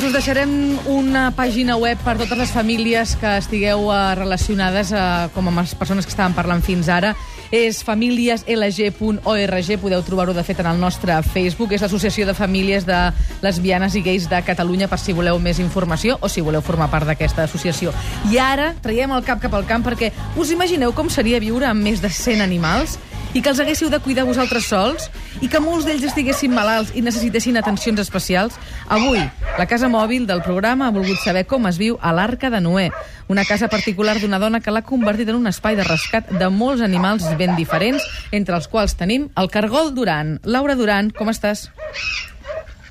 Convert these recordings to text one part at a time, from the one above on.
Doncs us deixarem una pàgina web per totes les famílies que estigueu uh, relacionades uh, com amb les persones que estaven parlant fins ara. És familieslg.org, podeu trobar-ho de fet en el nostre Facebook. És l'Associació de Famílies de Lesbianes i Gais de Catalunya, per si voleu més informació o si voleu formar part d'aquesta associació. I ara traiem el cap cap al camp perquè us imagineu com seria viure amb més de 100 animals? I que els haguéssiu de cuidar vosaltres sols i que molts d'ells estiguessin malalts i necessitessin atencions especials, avui la casa mòbil del programa ha volgut saber com es viu a l'Arca de Noé, una casa particular d'una dona que l'ha convertit en un espai de rescat de molts animals ben diferents, entre els quals tenim el cargol Duran. Laura Duran, com estàs?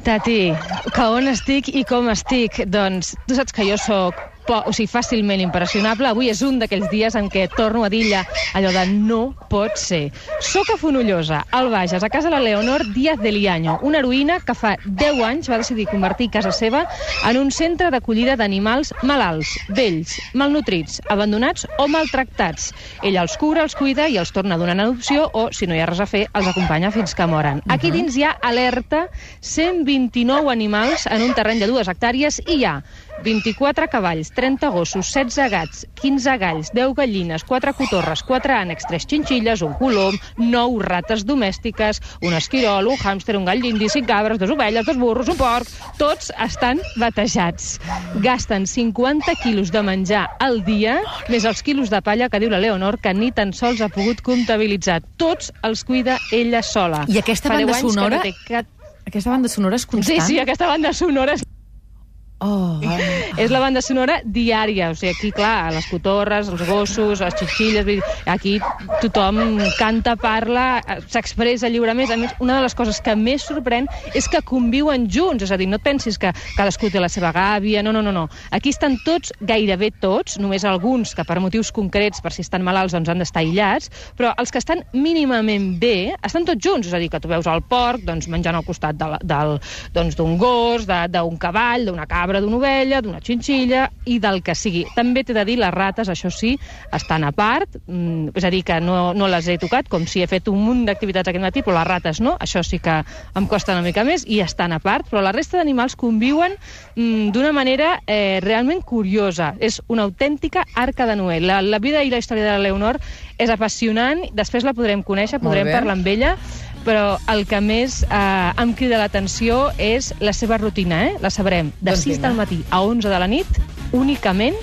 Tati, que on estic i com estic? Doncs tu saps que jo sóc o sigui, fàcilment impressionable. Avui és un d'aquells dies en què torno a dir allò de no pot ser. Soc a Fonollosa, al Bages, a casa de la Leonor Díaz de Liaño, una heroïna que fa 10 anys va decidir convertir casa seva en un centre d'acollida d'animals malalts, vells, malnutrits, abandonats o maltractats. Ella els cura, els cuida i els torna en adopció o, si no hi ha res a fer, els acompanya fins que moren. Aquí dins hi ha alerta 129 animals en un terreny de dues hectàrees i hi ha 24 cavalls, 30 gossos, 16 gats, 15 galls, 10 gallines, 4 cotorres, 4 ànecs, 3 xinxilles, un colom, 9 rates domèstiques, un esquirol, un hàmster, un gall d'indi, 5 cabres, 2 ovelles, 2 burros, un porc... Tots estan batejats. Gasten 50 quilos de menjar al dia, més els quilos de palla que diu la Leonor, que ni tan sols ha pogut comptabilitzar. Tots els cuida ella sola. I aquesta banda sonora... No. Aquesta banda sonora és constant? Sí, sí, aquesta banda sonora és Oh, és la banda sonora diària, o sigui, aquí, clar, les cotorres, els gossos, les xixilles, aquí tothom canta, parla, s'expressa lliurement. A més, una de les coses que més sorprèn és que conviuen junts, és a dir, no et pensis que cadascú té la seva gàbia, no, no, no, no. Aquí estan tots, gairebé tots, només alguns que per motius concrets, per si estan malalts, doncs han d'estar aïllats, però els que estan mínimament bé, estan tots junts, és a dir, que tu veus el porc doncs, menjant al costat d'un de, doncs, gos, d'un cavall, d'una cabra, cabra, d'una ovella, d'una xinxilla i del que sigui. També t'he de dir, les rates, això sí, estan a part, mm, és a dir, que no, no les he tocat, com si he fet un munt d'activitats aquest matí, però les rates no, això sí que em costa una mica més, i estan a part, però la resta d'animals conviuen mm, d'una manera eh, realment curiosa. És una autèntica arca de Noé. La, la vida i la història de la Leonor és apassionant, després la podrem conèixer, podrem parlar amb ella, però el que més eh, em crida l'atenció és la seva rutina, eh? La sabrem. De doncs 6 del matí a 11 de la nit, únicament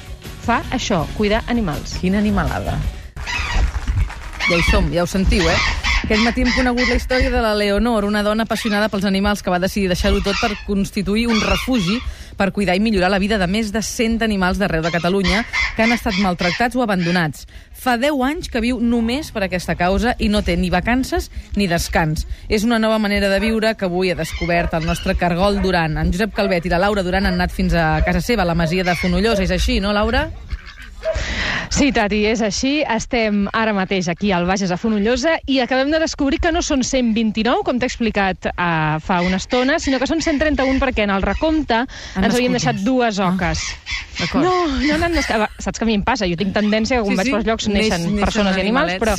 fa això, cuidar animals. Quina animalada. Ja hi som, ja ho sentiu, eh? Aquest matí hem conegut la història de la Leonor, una dona apassionada pels animals que va decidir deixar-ho tot per constituir un refugi per cuidar i millorar la vida de més de 100 animals d'arreu de Catalunya que han estat maltractats o abandonats. Fa 10 anys que viu només per aquesta causa i no té ni vacances ni descans. És una nova manera de viure que avui ha descobert el nostre cargol Duran. En Josep Calvet i la Laura Duran han anat fins a casa seva, a la masia de Fonollosa. És així, no, Laura? Sí, Tati, és així. Estem ara mateix aquí al Bages a Fonollosa i acabem de descobrir que no són 129, com t'he explicat uh, fa una estona, sinó que són 131 perquè en el recompte Han ens havíem deixat dues oques. Ah, no, no n'han descat... Saps que a mi em passa? Jo tinc tendència que quan sí, vaig sí. pels llocs neixen neix, persones i animals, però...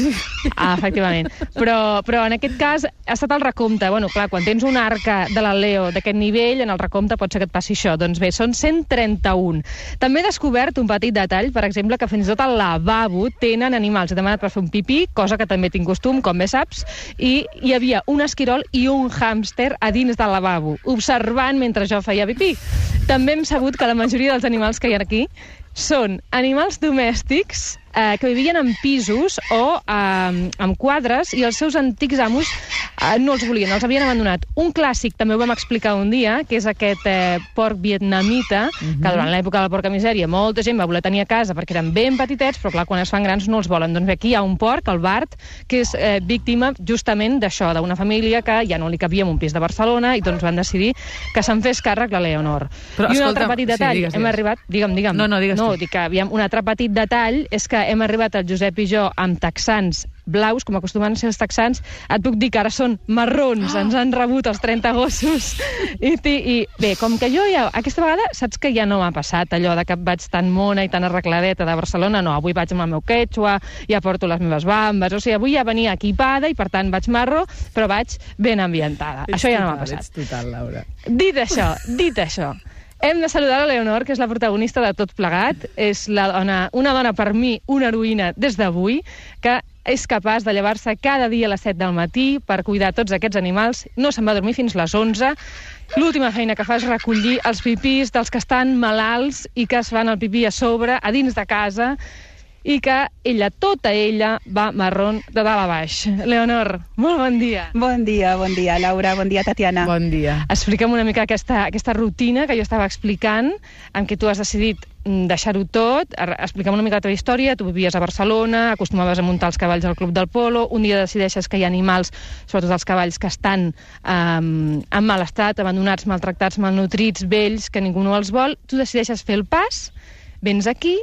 Ah, efectivament. Però, però en aquest cas ha estat el recompte. Bueno, clar, quan tens una arca de la Leo d'aquest nivell, en el recompte pot ser que et passi això. Doncs bé, són 131. També he descobert un petit detall, per exemple, que fins i tot al lavabo tenen animals. He demanat per fer un pipí, cosa que també tinc costum, com bé saps, i hi havia un esquirol i un hàmster a dins del lavabo, observant mentre jo feia pipí. També hem sabut que la majoria dels animals que hi ha aquí són animals domèstics eh, que vivien en pisos o eh, en quadres i els seus antics amos eh, no els volien, els havien abandonat. Un clàssic, també ho vam explicar un dia, que és aquest eh, porc vietnamita, uh -huh. que durant l'època de la porca misèria molta gent va voler tenir a casa perquè eren ben petitets, però clar, quan es fan grans no els volen. Doncs bé, aquí hi ha un porc, el Bart, que és eh, víctima justament d'això, d'una família que ja no li cabia en un pis de Barcelona i doncs van decidir que se'n fes càrrec la Leonor. Però, I un altre petit detall, sí, digues, digues. hem arribat... Digue'm, digue'm. No, no, digues no, dic que aviam, un altre petit detall és que hem arribat al Josep i jo amb texans blaus, com acostumen a ser els texans, et puc dir que ara són marrons, oh. ens han rebut els 30 gossos. I, I bé, com que jo ja, aquesta vegada, saps que ja no m'ha passat allò de que vaig tan mona i tan arregladeta de Barcelona, no, avui vaig amb el meu quechua, ja porto les meves bambes, o sigui, avui ja venia equipada i per tant vaig marro, però vaig ben ambientada. Ets això ja total, no m'ha passat. Ets total, Laura. Dit això, dit això, Hem de saludar la Leonor, que és la protagonista de tot plegat. És la dona, una dona, per mi, una heroïna des d'avui, que és capaç de llevar-se cada dia a les 7 del matí per cuidar tots aquests animals. No se'n va dormir fins les 11. L'última feina que fa és recollir els pipís dels que estan malalts i que es fan el pipí a sobre, a dins de casa, i que ella, tota ella, va marrón de dalt a baix. Leonor, molt bon dia. Bon dia, bon dia, Laura, bon dia, Tatiana. Bon dia. Explica'm una mica aquesta, aquesta rutina que jo estava explicant, en què tu has decidit deixar-ho tot. Explica'm una mica la teva història. Tu vivies a Barcelona, acostumaves a muntar els cavalls al Club del Polo, un dia decideixes que hi ha animals, sobretot els cavalls, que estan um, en mal estat, abandonats, maltractats, malnutrits, vells, que ningú no els vol. Tu decideixes fer el pas, vens aquí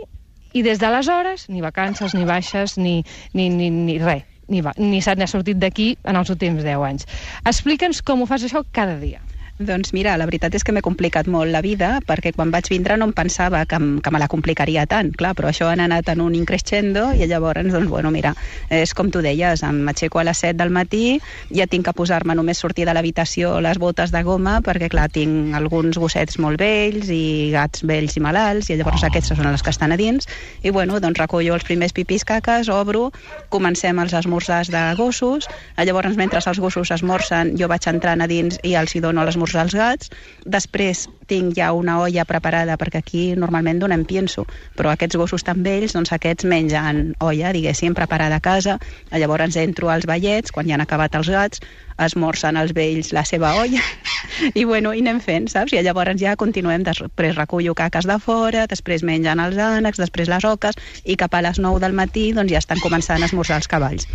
i des d'aleshores ni vacances, ni baixes, ni, ni, ni, ni res ni, va, ni se n'ha sortit d'aquí en els últims 10 anys. Explica'ns com ho fas això cada dia. Doncs mira, la veritat és que m'he complicat molt la vida, perquè quan vaig vindre no em pensava que, que me la complicaria tant, clar, però això han anat en un increscendo i llavors, doncs, bueno, mira, és com tu deies, m'aixeco a les 7 del matí, ja tinc que posar-me només sortir de l'habitació les botes de goma, perquè, clar, tinc alguns gossets molt vells i gats vells i malalts, i llavors oh. aquests són les que estan a dins, i, bueno, doncs recollo els primers pipis caques, obro, comencem els esmorzars de gossos, llavors, mentre els gossos esmorzen, jo vaig entrant a dins i els hi dono l'esmorzar esmorzar als gats, després tinc ja una olla preparada, perquè aquí normalment donem pienso, però aquests gossos tan vells, doncs aquests mengen olla, diguéssim, preparada a casa, llavors entro als ballets, quan ja han acabat els gats, esmorzen els vells la seva olla, i bueno, i anem fent, saps? I llavors ja continuem, després recullo caques de fora, després mengen els ànecs, després les oques, i cap a les 9 del matí doncs ja estan començant a esmorzar els cavalls.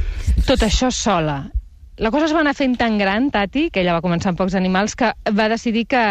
Tot això sola. La cosa es va anar fent tan gran, Tati, que ella va començar amb pocs animals, que va decidir que,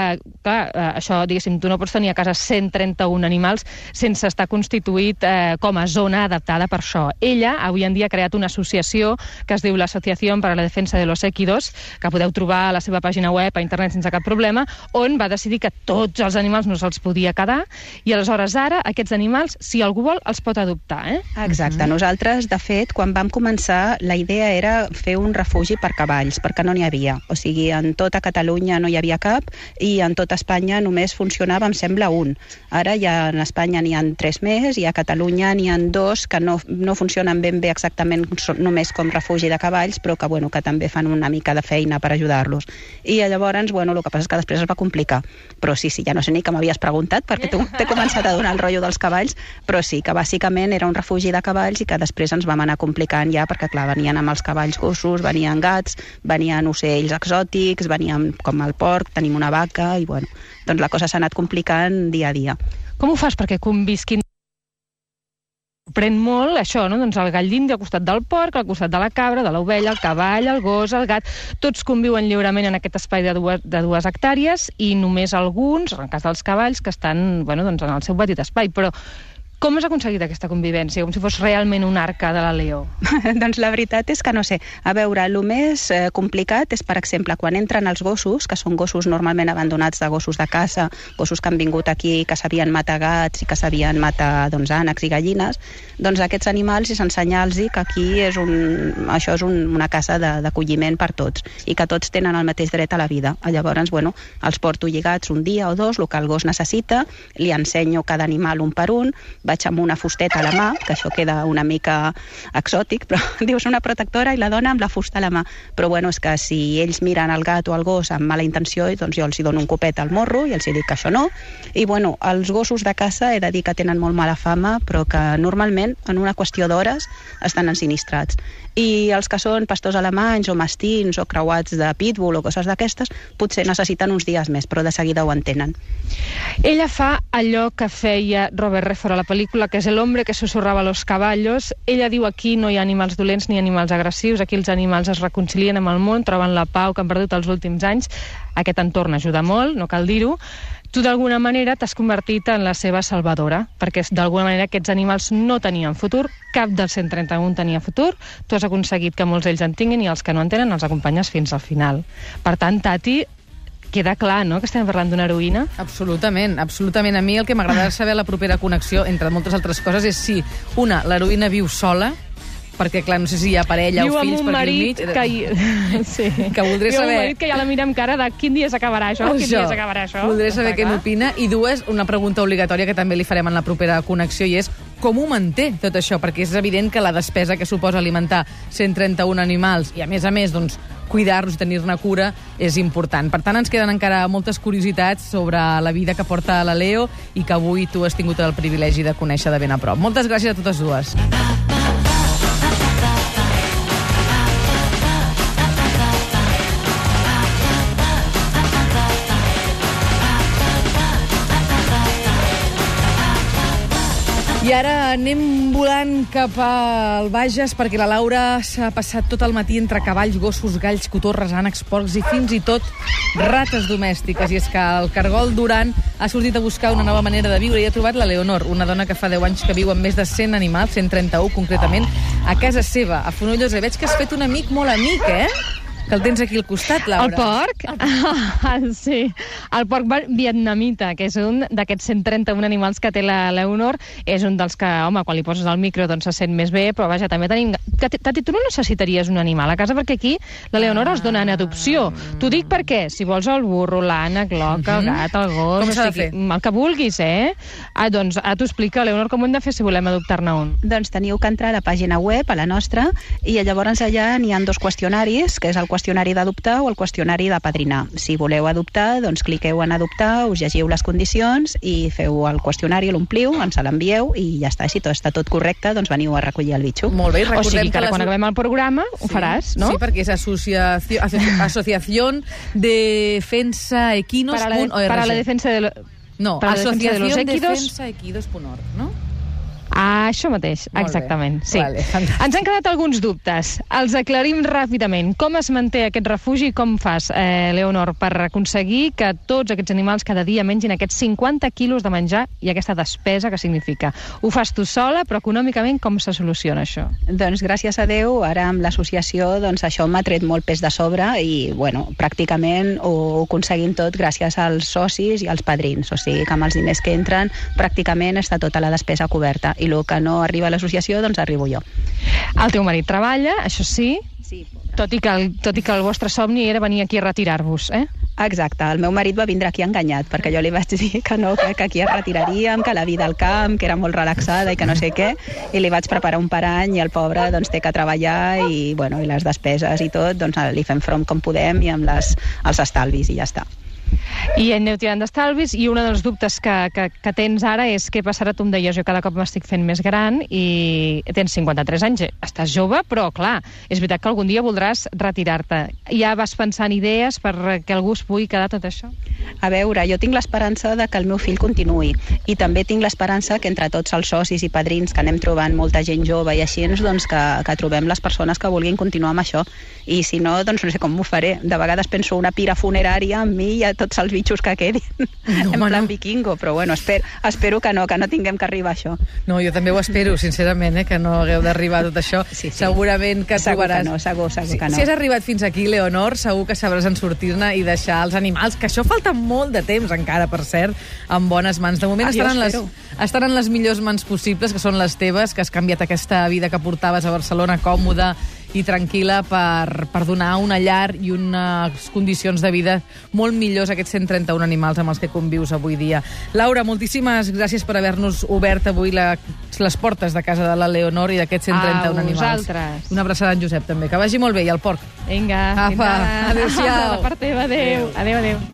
clar, eh, això, diguéssim, tu no pots tenir a casa 131 animals sense estar constituït eh, com a zona adaptada per això. Ella, avui en dia, ha creat una associació que es diu l'Associació per a la Defensa de los Equidos, que podeu trobar a la seva pàgina web, a internet, sense cap problema, on va decidir que tots els animals no se'ls podia quedar, i aleshores ara, aquests animals, si algú vol, els pot adoptar, eh? Exacte. Mm -hmm. Nosaltres, de fet, quan vam començar, la idea era fer un refugi per cavalls, perquè no n'hi havia. O sigui, en tota Catalunya no hi havia cap i en tota Espanya només funcionava, em sembla, un. Ara ja en Espanya n'hi han tres més i a Catalunya n'hi han dos que no, no funcionen ben bé exactament només com refugi de cavalls, però que, bueno, que també fan una mica de feina per ajudar-los. I llavors, bueno, el que passa és que després es va complicar. Però sí, sí, ja no sé ni que m'havies preguntat, perquè t'he començat a donar el rotllo dels cavalls, però sí, que bàsicament era un refugi de cavalls i que després ens vam anar complicant ja, perquè clar, venien amb els cavalls gossos, venien gats, venien ocells exòtics, venien com el porc, tenim una vaca, i bueno, doncs la cosa s'ha anat complicant dia a dia. Com ho fas perquè convisquin pren molt això, no? doncs el gall d'indi al costat del porc, al costat de la cabra, de l'ovella, el cavall, el gos, el gat, tots conviuen lliurement en aquest espai de dues, de dues hectàrees i només alguns, en el cas dels cavalls, que estan bueno, doncs en el seu petit espai, però com has aconseguit aquesta convivència, com si fos realment un arca de la Leó? doncs la veritat és que no sé. A veure, el més eh, complicat és, per exemple, quan entren els gossos, que són gossos normalment abandonats de gossos de casa, gossos que han vingut aquí, que s'havien matat gats i que s'havien matat doncs, ànecs i gallines, doncs aquests animals és ensenyar-los que aquí és un, això és un, una casa d'acolliment per tots i que tots tenen el mateix dret a la vida. Llavors, bueno, els porto lligats un dia o dos, el que el gos necessita, li ensenyo cada animal un per un, vaig amb una fusteta a la mà, que això queda una mica exòtic, però dius una protectora i la dona amb la fusta a la mà. Però bueno, és que si ells miren el gat o el gos amb mala intenció, doncs jo els hi dono un copet al morro i els hi dic que això no. I bueno, els gossos de caça he de dir que tenen molt mala fama, però que normalment en una qüestió d'hores estan ensinistrats. I els que són pastors alemanys o mastins o creuats de pitbull o coses d'aquestes, potser necessiten uns dies més, però de seguida ho entenen. Ella fa allò que feia Robert Redford a la pel·lícula pel·lícula, que és El hombre que susurrava los caballos. Ella diu aquí no hi ha animals dolents ni animals agressius, aquí els animals es reconcilien amb el món, troben la pau que han perdut els últims anys. Aquest entorn ajuda molt, no cal dir-ho. Tu d'alguna manera t'has convertit en la seva salvadora, perquè d'alguna manera aquests animals no tenien futur, cap dels 131 tenia futur, tu has aconseguit que molts d'ells en tinguin i els que no en tenen els acompanyes fins al final. Per tant, Tati, queda clar, no?, que estem parlant d'una heroïna. Absolutament, absolutament. A mi el que m'agrada saber la propera connexió, entre moltes altres coses, és si, una, l'heroïna viu sola, perquè, clar, no sé si hi ha parella Viu o fills per aquí marit mig. que... Hi... Sí. Que voldré Viu saber- un marit que ja la mira amb cara de quin dia s'acabarà això, quin dia s'acabarà això. Voldré saber què n'opina. I dues, una pregunta obligatòria que també li farem en la propera connexió, i és com ho manté tot això? Perquè és evident que la despesa que suposa alimentar 131 animals i, a més a més, doncs, cuidar-los i tenir-ne cura és important. Per tant, ens queden encara moltes curiositats sobre la vida que porta la Leo i que avui tu has tingut el privilegi de conèixer de ben a prop. Moltes gràcies a totes dues. Anem volant cap al Bages perquè la Laura s'ha passat tot el matí entre cavalls, gossos, galls, cotorres, ànecs, porcs i fins i tot rates domèstiques. I és que el cargol Duran ha sortit a buscar una nova manera de viure i ha trobat la Leonor, una dona que fa 10 anys que viu amb més de 100 animals, 131 concretament, a casa seva, a Fonollosa. Veig que has fet un amic molt amic, eh? Que el tens aquí al costat, Laura. El porc? Ah, sí. El porc vietnamita, que és un d'aquests 131 animals que té la Leonor. És un dels que, home, quan li poses al micro doncs se sent més bé, però vaja, també tenim... Tati, tu no necessitaries un animal a casa perquè aquí la Leonor els dona en adopció. T'ho dic perquè, si vols el burro, l'ànec, l'oca, el gat, el gos... Com s'ha de fer? El que vulguis, eh? Ah, doncs, ah, t'ho explica, Leonor, com ho hem de fer si volem adoptar-ne un. Doncs teniu que entrar a la pàgina web, a la nostra, i llavors allà n'hi ha dos qüestionaris, que és el qüestionari d'adoptar o el qüestionari de padrinar. Si voleu adoptar, doncs cliqueu en adoptar, us llegiu les condicions i feu el qüestionari, l'ompliu, ens l'envieu i ja està. Si tot està tot correcte, doncs veniu a recollir el bitxo. Molt bé, O recordem sigui, que ara les- quan acabem el programa ho faràs, no? Sí, perquè és Asociació, Asoci- Asociación Defensa Equinos. para, la, para la defensa de... Lo... No, defensa de los Asociación equidos. Defensa Equidos.org, no? Ah, això mateix, Molt bé. exactament. Sí. Vale, fantàstic. Ens han quedat alguns dubtes. Els aclarim ràpidament. Com es manté aquest refugi i com fas, eh, Leonor, per aconseguir que tots aquests animals cada dia mengin aquests 50 quilos de menjar i aquesta despesa que significa? Ho fas tu sola, però econòmicament com se soluciona això? Doncs gràcies a Déu, ara amb l'associació doncs això m'ha tret molt pes de sobre i bueno, pràcticament ho aconseguim tot gràcies als socis i als padrins. O sigui que amb els diners que entren pràcticament està tota la despesa coberta i el que no arriba a l'associació doncs arribo jo. El teu marit treballa, això sí, Sí, tot i que el, tot i que el vostre somni era venir aquí a retirar-vos, eh? Exacte, el meu marit va vindre aquí enganyat perquè jo li vaig dir que no, que, que aquí es retiraríem, que la vida al camp, que era molt relaxada i que no sé què, i li vaig preparar un parany i el pobre doncs, té que treballar i, bueno, i les despeses i tot, doncs li fem front com podem i amb les, els estalvis i ja està. I aneu tirant d'estalvis i un dels dubtes que, que, que tens ara és què passarà, tu em deies, jo cada cop m'estic fent més gran i tens 53 anys, eh, estàs jove, però clar, és veritat que algun dia voldràs retirar-te. Ja vas pensant idees per que algú es pugui quedar tot això? A veure, jo tinc l'esperança de que el meu fill continuï i també tinc l'esperança que entre tots els socis i padrins que anem trobant molta gent jove i així, doncs que, que trobem les persones que vulguin continuar amb això i si no, doncs no sé com ho faré. De vegades penso una pira funerària amb mi i a tots els bitxos que quedin No, en plan no. vikingo, però bueno, espero, espero que no, que no tinguem que arribar a això. No, jo també ho espero, sincerament, eh, que no hagueu d'arribar a tot això. Sí, sí. Segurament que Segur que trobaràs... no, segur, segur que no. Si has arribat fins aquí, Leonor, segur que sabràs en sortir-ne i deixar els animals, que això falta molt de temps encara, per cert, en bones mans. De moment Ah, en les, espero. Estan en les millors mans possibles, que són les teves, que has canviat aquesta vida que portaves a Barcelona còmoda i tranquil·la per, per donar una llar i unes condicions de vida molt millors a aquests 131 animals amb els que convius avui dia. Laura, moltíssimes gràcies per haver-nos obert avui la, les portes de casa de la Leonor i d'aquests 131 A animals. vosaltres. Una abraçada en Josep, també. Que vagi molt bé, i el porc. Vinga, Apa, fins ara. adéu-siau. De part teva, adéu. Adéu, adéu.